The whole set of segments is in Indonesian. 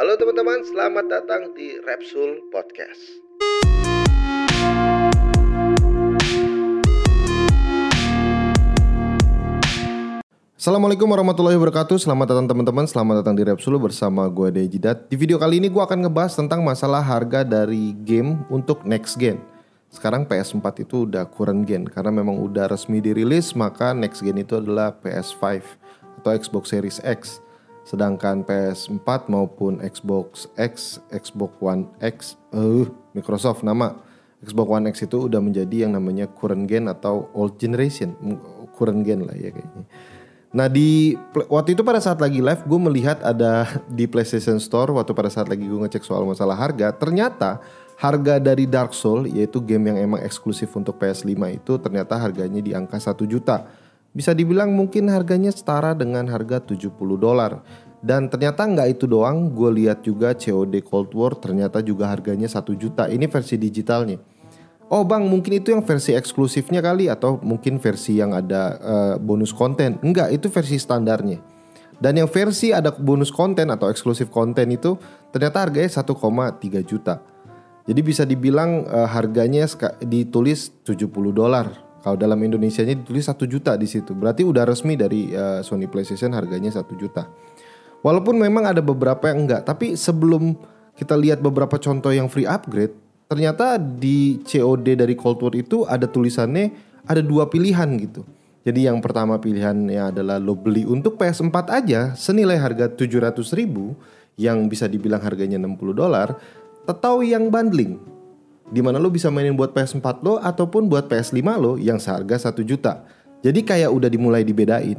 Halo teman-teman, selamat datang di Repsul Podcast. Assalamualaikum warahmatullahi wabarakatuh. Selamat datang teman-teman. Selamat datang di Repsul bersama gue Dejidat Di video kali ini gue akan ngebahas tentang masalah harga dari game untuk next gen. Sekarang PS4 itu udah current gen. Karena memang udah resmi dirilis Maka next gen itu adalah PS5 Atau Xbox Series X Sedangkan PS4 maupun Xbox X, Xbox One X uh, Microsoft nama Xbox One X itu udah menjadi yang namanya current gen atau old generation Current gen lah ya kayaknya Nah di waktu itu pada saat lagi live gue melihat ada di PlayStation Store waktu pada saat lagi gue ngecek soal masalah harga ternyata harga dari Dark Soul yaitu game yang emang eksklusif untuk PS5 itu ternyata harganya di angka 1 juta. Bisa dibilang mungkin harganya setara dengan harga 70 dolar. Dan ternyata nggak itu doang, gue lihat juga COD Cold War ternyata juga harganya 1 juta. Ini versi digitalnya. Oh bang mungkin itu yang versi eksklusifnya kali atau mungkin versi yang ada uh, bonus konten Enggak itu versi standarnya Dan yang versi ada bonus konten atau eksklusif konten itu ternyata harganya 1,3 juta Jadi bisa dibilang uh, harganya ditulis 70 dolar Kalau dalam Indonesia nya ditulis 1 juta di situ. Berarti udah resmi dari uh, Sony PlayStation harganya 1 juta. Walaupun memang ada beberapa yang enggak Tapi sebelum kita lihat beberapa contoh yang free upgrade ternyata di COD dari Cold War itu ada tulisannya ada dua pilihan gitu. Jadi yang pertama pilihannya adalah lo beli untuk PS4 aja senilai harga 700 ribu yang bisa dibilang harganya 60 dolar atau yang bundling di mana lo bisa mainin buat PS4 lo ataupun buat PS5 lo yang seharga 1 juta. Jadi kayak udah dimulai dibedain.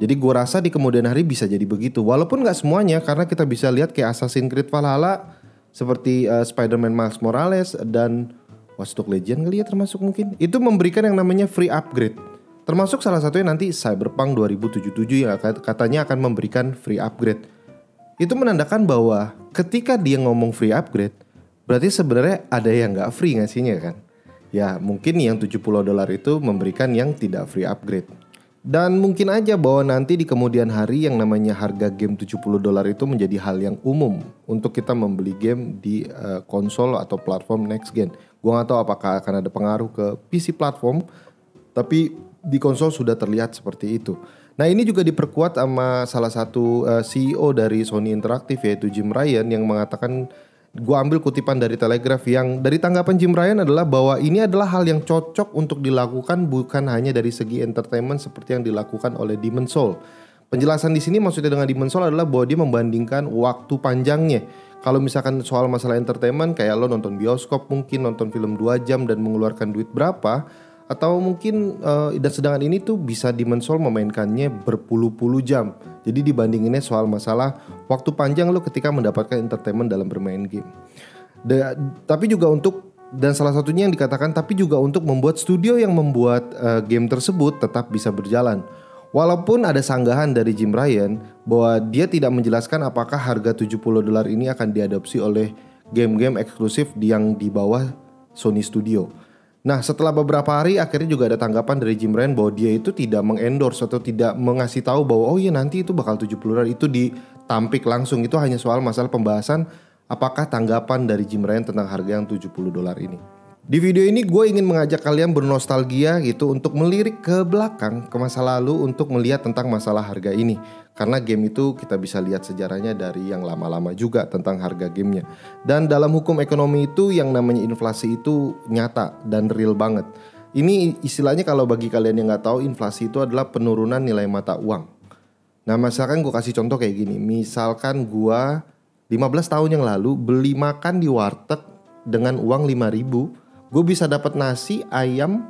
Jadi gue rasa di kemudian hari bisa jadi begitu. Walaupun nggak semuanya karena kita bisa lihat kayak Assassin's Creed Valhalla seperti uh, Spider-Man Miles Morales dan Watch Dogs Legion kali ya termasuk mungkin itu memberikan yang namanya free upgrade termasuk salah satunya nanti Cyberpunk 2077 yang katanya akan memberikan free upgrade itu menandakan bahwa ketika dia ngomong free upgrade berarti sebenarnya ada yang nggak free ngasihnya kan ya mungkin yang 70 dolar itu memberikan yang tidak free upgrade dan mungkin aja bahwa nanti di kemudian hari yang namanya harga game 70 dolar itu menjadi hal yang umum untuk kita membeli game di uh, konsol atau platform next gen. Gua nggak tahu apakah akan ada pengaruh ke PC platform, tapi di konsol sudah terlihat seperti itu. Nah ini juga diperkuat sama salah satu uh, eh, CEO dari Sony Interactive yaitu Jim Ryan yang mengatakan gue ambil kutipan dari Telegraph yang dari tanggapan Jim Ryan adalah bahwa ini adalah hal yang cocok untuk dilakukan bukan hanya dari segi entertainment seperti yang dilakukan oleh Demon Soul. Penjelasan di sini maksudnya dengan Demon Soul adalah bahwa dia membandingkan waktu panjangnya. Kalau misalkan soal masalah entertainment kayak lo nonton bioskop mungkin nonton film 2 jam dan mengeluarkan duit berapa, atau mungkin uh, dan sedangkan ini tuh bisa dimensol memainkannya berpuluh-puluh jam. Jadi dibandinginnya soal masalah waktu panjang lo ketika mendapatkan entertainment dalam bermain game. De, tapi juga untuk dan salah satunya yang dikatakan tapi juga untuk membuat studio yang membuat uh, game tersebut tetap bisa berjalan. Walaupun ada sanggahan dari Jim Ryan bahwa dia tidak menjelaskan apakah harga 70 dolar ini akan diadopsi oleh game-game eksklusif yang di bawah Sony Studio. Nah setelah beberapa hari akhirnya juga ada tanggapan dari Jim Ryan bahwa dia itu tidak mengendorse atau tidak mengasih tahu bahwa oh iya nanti itu bakal 70 dolar itu ditampik langsung itu hanya soal masalah pembahasan apakah tanggapan dari Jim Ryan tentang harga yang 70 dolar ini. Di video ini gue ingin mengajak kalian bernostalgia gitu untuk melirik ke belakang ke masa lalu untuk melihat tentang masalah harga ini. Karena game itu kita bisa lihat sejarahnya dari yang lama-lama juga tentang harga gamenya. Dan dalam hukum ekonomi itu yang namanya inflasi itu nyata dan real banget. Ini istilahnya kalau bagi kalian yang nggak tahu inflasi itu adalah penurunan nilai mata uang. Nah misalkan gue kasih contoh kayak gini. Misalkan gue 15 tahun yang lalu beli makan di warteg dengan uang 5 ribu gue bisa dapat nasi ayam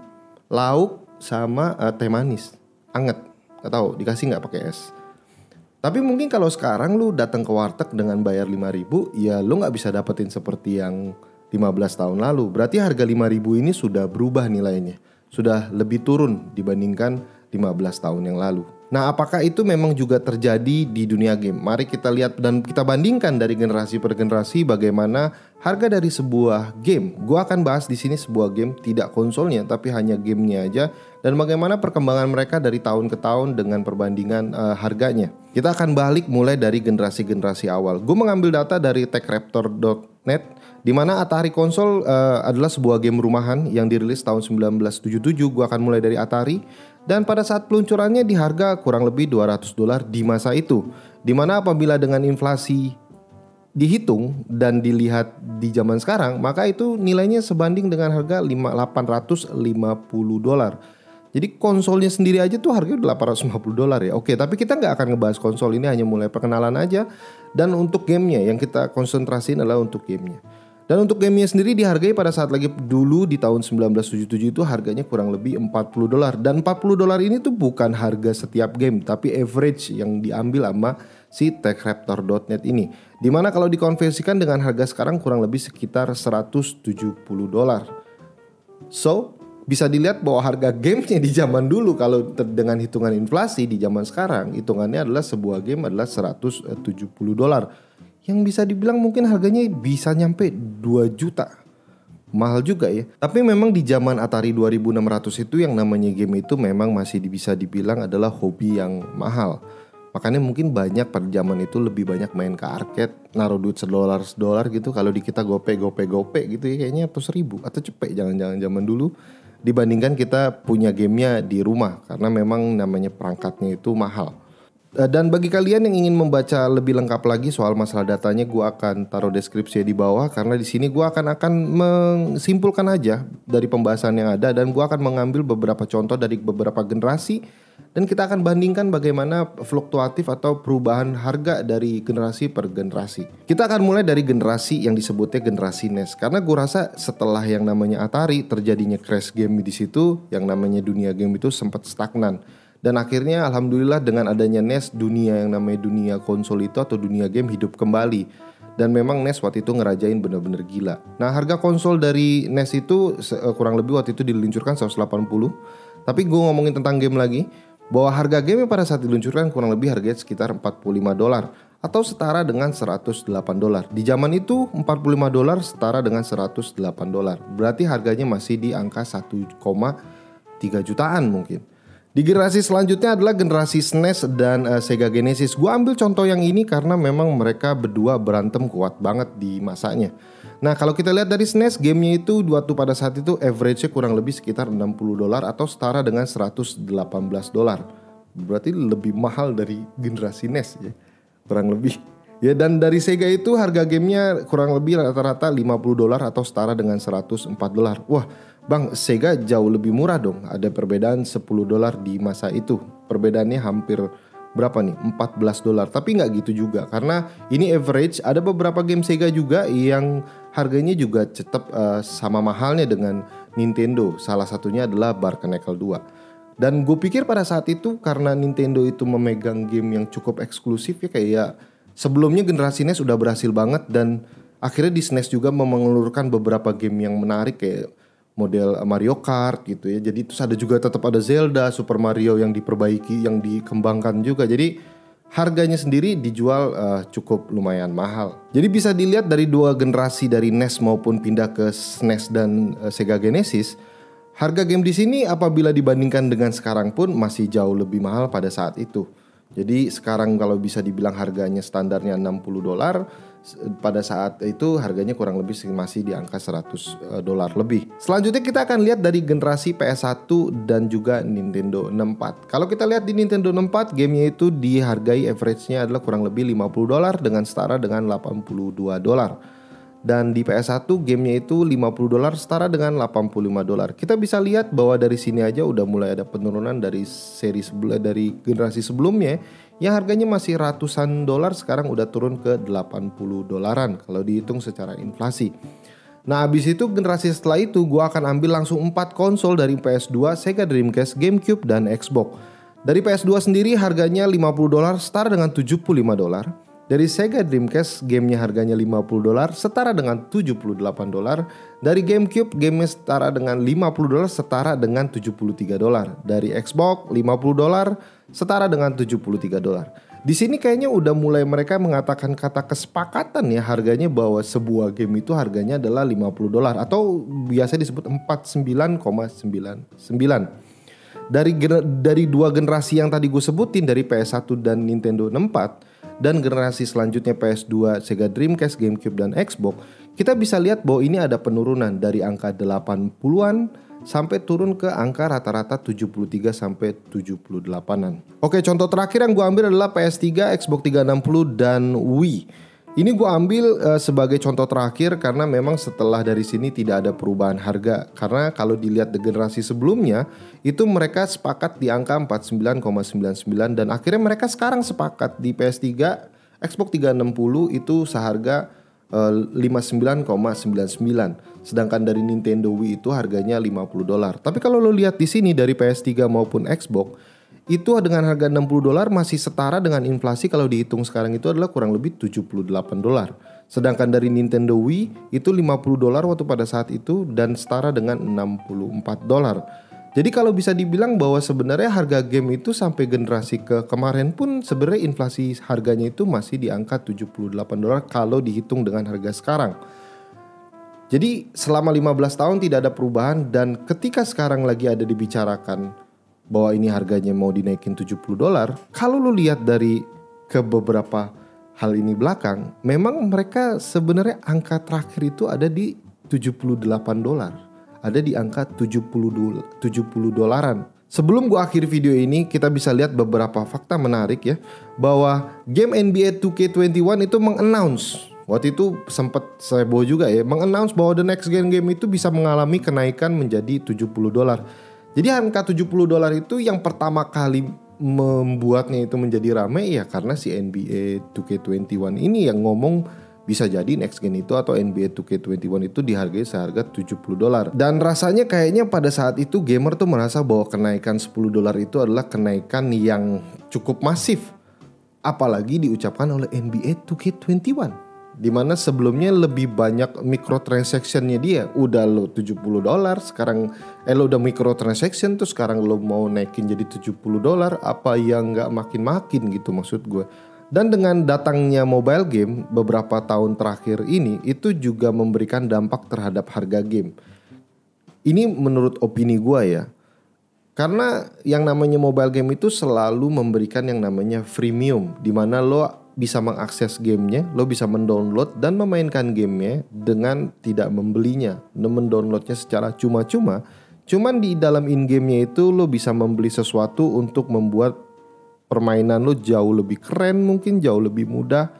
lauk sama uh, teh manis. Anget. Gak tahu dikasih nggak pakai es. Tapi mungkin kalau sekarang lu datang ke warteg dengan bayar 5000 ya lu nggak bisa dapetin seperti yang 15 tahun lalu. Berarti harga 5000 ini sudah berubah nilainya. Sudah lebih turun dibandingkan 15 tahun yang lalu. Nah, apakah itu memang juga terjadi di dunia game? Mari kita lihat dan kita bandingkan dari generasi per generasi bagaimana harga dari sebuah game. Gua akan bahas di sini sebuah game tidak konsolnya tapi hanya gamenya aja dan bagaimana perkembangan mereka dari tahun ke tahun dengan perbandingan uh, harganya. Kita akan balik mulai dari generasi-generasi awal. Gue mengambil data dari techraptor.net di mana Atari konsol uh, adalah sebuah game rumahan yang dirilis tahun 1977. Gue akan mulai dari Atari dan pada saat peluncurannya di harga kurang lebih 200 dolar di masa itu. Di mana apabila dengan inflasi dihitung dan dilihat di zaman sekarang, maka itu nilainya sebanding dengan harga 850 dolar. Jadi konsolnya sendiri aja tuh harganya 850 dolar ya. Oke, tapi kita nggak akan ngebahas konsol ini hanya mulai perkenalan aja. Dan untuk gamenya yang kita konsentrasiin adalah untuk gamenya. Dan untuk gamenya sendiri dihargai pada saat lagi dulu di tahun 1977 itu harganya kurang lebih 40 dolar. Dan 40 dolar ini tuh bukan harga setiap game, tapi average yang diambil sama si techraptor.net ini. Di mana kalau dikonversikan dengan harga sekarang kurang lebih sekitar 170 dolar. So, bisa dilihat bahwa harga gamenya di zaman dulu kalau dengan hitungan inflasi di zaman sekarang hitungannya adalah sebuah game adalah 170 dolar yang bisa dibilang mungkin harganya bisa nyampe 2 juta. Mahal juga ya. Tapi memang di zaman Atari 2600 itu yang namanya game itu memang masih bisa dibilang adalah hobi yang mahal. Makanya mungkin banyak pada zaman itu lebih banyak main ke arcade, naruh duit sedolar sedolar gitu. Kalau di kita gope gope gope gitu ya kayaknya atau seribu atau cepet jangan-jangan zaman dulu dibandingkan kita punya gamenya di rumah karena memang namanya perangkatnya itu mahal. Eh, dan bagi kalian yang ingin membaca lebih lengkap lagi soal masalah datanya, gue akan taruh deskripsi di bawah karena di sini gue akan akan menyimpulkan aja dari pembahasan yang ada dan gue akan mengambil beberapa contoh dari beberapa generasi dan kita akan bandingkan bagaimana fluktuatif atau perubahan harga dari generasi per generasi. Kita akan mulai dari generasi yang disebutnya generasi NES karena gue rasa setelah yang namanya Atari terjadinya crash game di situ, yang namanya dunia game itu sempat stagnan dan akhirnya alhamdulillah dengan adanya NES dunia yang namanya dunia konsol itu atau dunia game hidup kembali. Dan memang NES waktu itu ngerajain bener-bener gila. Nah harga konsol dari NES itu eh, kurang lebih waktu itu diluncurkan 180. Tapi gue ngomongin tentang game lagi. Bahwa harga game pada saat diluncurkan kurang lebih harganya sekitar 45 dolar atau setara dengan 108 dolar. Di zaman itu 45 dolar setara dengan 108 dolar. Berarti harganya masih di angka 1,3 jutaan mungkin. Di generasi selanjutnya adalah generasi SNES dan uh, Sega Genesis. Gue ambil contoh yang ini karena memang mereka berdua berantem kuat banget di masanya. Nah kalau kita lihat dari SNES, gamenya itu waktu pada saat itu average-nya kurang lebih sekitar 60 dolar atau setara dengan 118 dolar. Berarti lebih mahal dari generasi NES ya, kurang lebih. Ya dan dari Sega itu harga gamenya kurang lebih rata-rata 50 dolar atau setara dengan 104 dolar. Wah Bang, Sega jauh lebih murah dong. Ada perbedaan 10 dolar di masa itu. Perbedaannya hampir berapa nih? 14 dolar. Tapi nggak gitu juga karena ini average. Ada beberapa game Sega juga yang harganya juga tetap uh, sama mahalnya dengan Nintendo. Salah satunya adalah Barnacle 2. Dan gue pikir pada saat itu karena Nintendo itu memegang game yang cukup eksklusif ya kayak sebelumnya generasi NES udah berhasil banget dan akhirnya di SNES juga mengeluarkan beberapa game yang menarik kayak model Mario Kart gitu ya. Jadi terus ada juga tetap ada Zelda, Super Mario yang diperbaiki, yang dikembangkan juga. Jadi harganya sendiri dijual uh, cukup lumayan mahal. Jadi bisa dilihat dari dua generasi dari NES maupun pindah ke SNES dan uh, Sega Genesis, harga game di sini apabila dibandingkan dengan sekarang pun masih jauh lebih mahal pada saat itu. Jadi sekarang kalau bisa dibilang harganya standarnya 60 dolar, pada saat itu harganya kurang lebih masih di angka 100 eh, dolar lebih. Selanjutnya kita akan lihat dari generasi PS1 dan juga Nintendo 64. Kalau kita lihat di Nintendo 64, gamenya itu dihargai average-nya adalah kurang lebih 50 dolar dengan setara dengan 82 dolar. Dan di PS1 gamenya itu 50 dolar setara dengan 85 dolar. Kita bisa lihat bahwa dari sini aja udah mulai ada penurunan dari seri sebelah dari generasi sebelumnya yang harganya masih ratusan dolar sekarang udah turun ke 80 dolaran kalau dihitung secara inflasi. Nah abis itu generasi setelah itu gue akan ambil langsung 4 konsol dari PS2, Sega Dreamcast, GameCube, dan Xbox. Dari PS2 sendiri harganya 50 dolar setara dengan 75 dolar. Dari Sega Dreamcast gamenya harganya 50 dolar setara dengan 78 dolar. Dari GameCube gamenya setara dengan 50 dolar setara dengan 73 dolar. Dari Xbox 50 dolar setara dengan 73 dolar. Di sini kayaknya udah mulai mereka mengatakan kata kesepakatan ya harganya bahwa sebuah game itu harganya adalah 50 dolar atau biasa disebut 49,99. Dari dari dua generasi yang tadi gue sebutin dari PS1 dan Nintendo 64 dan generasi selanjutnya PS2, Sega Dreamcast, GameCube dan Xbox, kita bisa lihat bahwa ini ada penurunan dari angka 80-an sampai turun ke angka rata-rata 73 sampai 78-an. Oke, contoh terakhir yang gue ambil adalah PS3, Xbox 360 dan Wii. Ini gue ambil uh, sebagai contoh terakhir karena memang setelah dari sini tidak ada perubahan harga. Karena kalau dilihat di generasi sebelumnya itu mereka sepakat di angka 49,99 dan akhirnya mereka sekarang sepakat di PS3 Xbox 360 itu seharga uh, eh, 59,99. Sedangkan dari Nintendo Wii itu harganya 50 dolar. Tapi kalau lo lihat di sini dari PS3 maupun Xbox itu dengan harga 60 dolar masih setara dengan inflasi kalau dihitung sekarang itu adalah kurang lebih 78 dolar. Sedangkan dari Nintendo Wii itu 50 dolar waktu pada saat itu dan setara dengan 64 dolar. Jadi kalau bisa dibilang bahwa sebenarnya harga game itu sampai generasi ke kemarin pun sebenarnya inflasi harganya itu masih di angka 78 dolar kalau dihitung dengan harga sekarang. Jadi selama 15 tahun tidak ada perubahan dan ketika sekarang lagi ada dibicarakan bahwa ini harganya mau dinaikin 70 dolar, kalau lu lihat dari ke beberapa hal ini belakang, memang mereka sebenarnya angka terakhir itu ada di 78 dolar. Ada di angka 70 70 dolaran. Sebelum gua akhir video ini, kita bisa lihat beberapa fakta menarik ya bahwa game NBA 2K21 itu mengannounce Waktu itu sempat saya bawa juga ya, mengannounce bahwa the next gen game itu bisa mengalami kenaikan menjadi 70 dolar. Jadi angka 70 dolar itu yang pertama kali membuatnya itu menjadi ramai ya karena si NBA 2K21 ini yang ngomong bisa jadi next gen itu atau NBA 2K21 itu dihargai seharga 70 dolar. Dan rasanya kayaknya pada saat itu gamer tuh merasa bahwa kenaikan 10 dolar itu adalah kenaikan yang cukup masif. Apalagi diucapkan oleh NBA 2K21 Di mana sebelumnya lebih banyak microtransactionnya dia Udah lo 70 dolar Sekarang eh lo udah microtransaction tuh sekarang lo mau naikin jadi 70 dolar Apa yang nggak makin-makin gitu maksud gue dan dengan datangnya mobile game beberapa tahun terakhir ini itu juga memberikan dampak terhadap harga game. Ini menurut opini gue ya. Karena yang namanya mobile game itu selalu memberikan yang namanya freemium di mana lo bisa mengakses gamenya, lo bisa mendownload dan memainkan gamenya dengan tidak membelinya, mendownloadnya secara cuma-cuma. Cuman di dalam in gamenya itu lo bisa membeli sesuatu untuk membuat permainan lo jauh lebih keren, mungkin jauh lebih mudah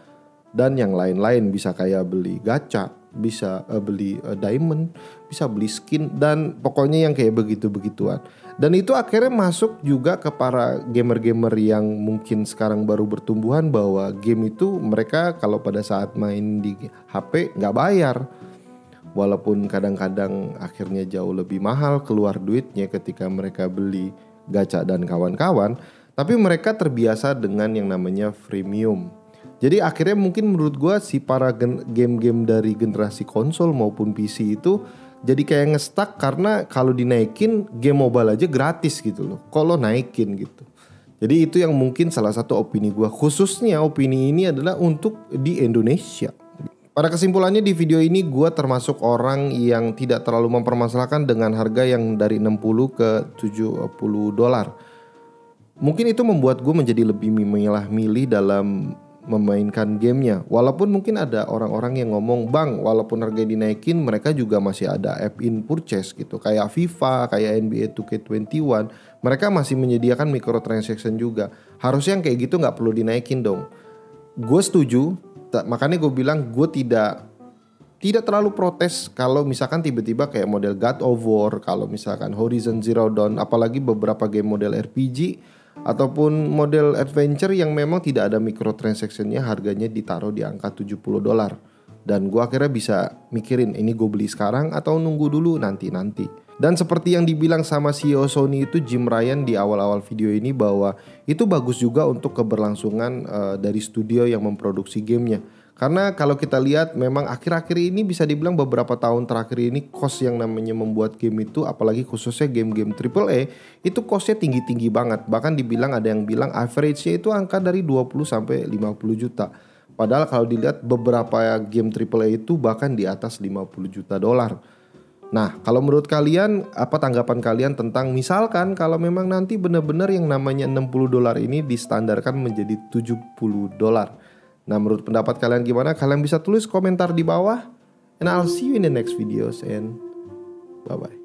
dan yang lain-lain bisa kayak beli gacha, bisa uh, beli uh, diamond, bisa beli skin dan pokoknya yang kayak begitu-begituan. Dan itu akhirnya masuk juga ke para gamer-gamer yang mungkin sekarang baru bertumbuhan bahwa game itu mereka kalau pada saat main di HP nggak bayar. Walaupun kadang-kadang akhirnya jauh lebih mahal keluar duitnya ketika mereka beli gacha dan kawan-kawan, tapi mereka terbiasa dengan yang namanya freemium. Jadi akhirnya mungkin menurut gue si para game-game dari generasi konsol maupun PC itu jadi kayak ngestak karena kalau dinaikin game mobile aja gratis gitu loh. Kalau naikin gitu. Jadi itu yang mungkin salah satu opini gue. Khususnya opini ini adalah untuk di Indonesia. Pada kesimpulannya di video ini gue termasuk orang yang tidak terlalu mempermasalahkan dengan harga yang dari 60 ke 70 dolar. Mungkin itu membuat gue menjadi lebih memilah milih dalam memainkan gamenya. Walaupun mungkin ada orang-orang yang ngomong, bang, walaupun harga dinaikin, mereka juga masih ada app in purchase gitu. Kayak FIFA, kayak NBA 2K21, mereka masih menyediakan microtransaction juga. Harusnya yang kayak gitu nggak perlu dinaikin dong. Gue setuju, makanya gue bilang gue tidak tidak terlalu protes kalau misalkan tiba-tiba kayak model God of War, kalau misalkan Horizon Zero Dawn, apalagi beberapa game model RPG ataupun model adventure yang memang tidak ada microtransactionnya harganya ditaruh di angka 70 dolar. Dan gue akhirnya bisa mikirin ini gue beli sekarang atau nunggu dulu nanti-nanti. Dan seperti yang dibilang sama CEO Sony itu Jim Ryan di awal-awal video ini bahwa itu bagus juga untuk keberlangsungan uh, dari studio yang memproduksi gamenya. Karena kalau kita lihat memang akhir-akhir ini bisa dibilang beberapa tahun terakhir ini cost yang namanya membuat game itu apalagi khususnya game-game AAA itu costnya tinggi-tinggi banget. Bahkan dibilang ada yang bilang average-nya itu angka dari 20 sampai 50 juta. Padahal kalau dilihat beberapa game AAA itu bahkan di atas 50 juta dolar. Nah, kalau menurut kalian apa tanggapan kalian tentang misalkan kalau memang nanti benar-benar yang namanya 60 dolar ini distandarkan menjadi 70 dolar. Nah menurut pendapat kalian gimana? Kalian bisa tulis komentar di bawah. And I'll see you in the next videos and bye bye.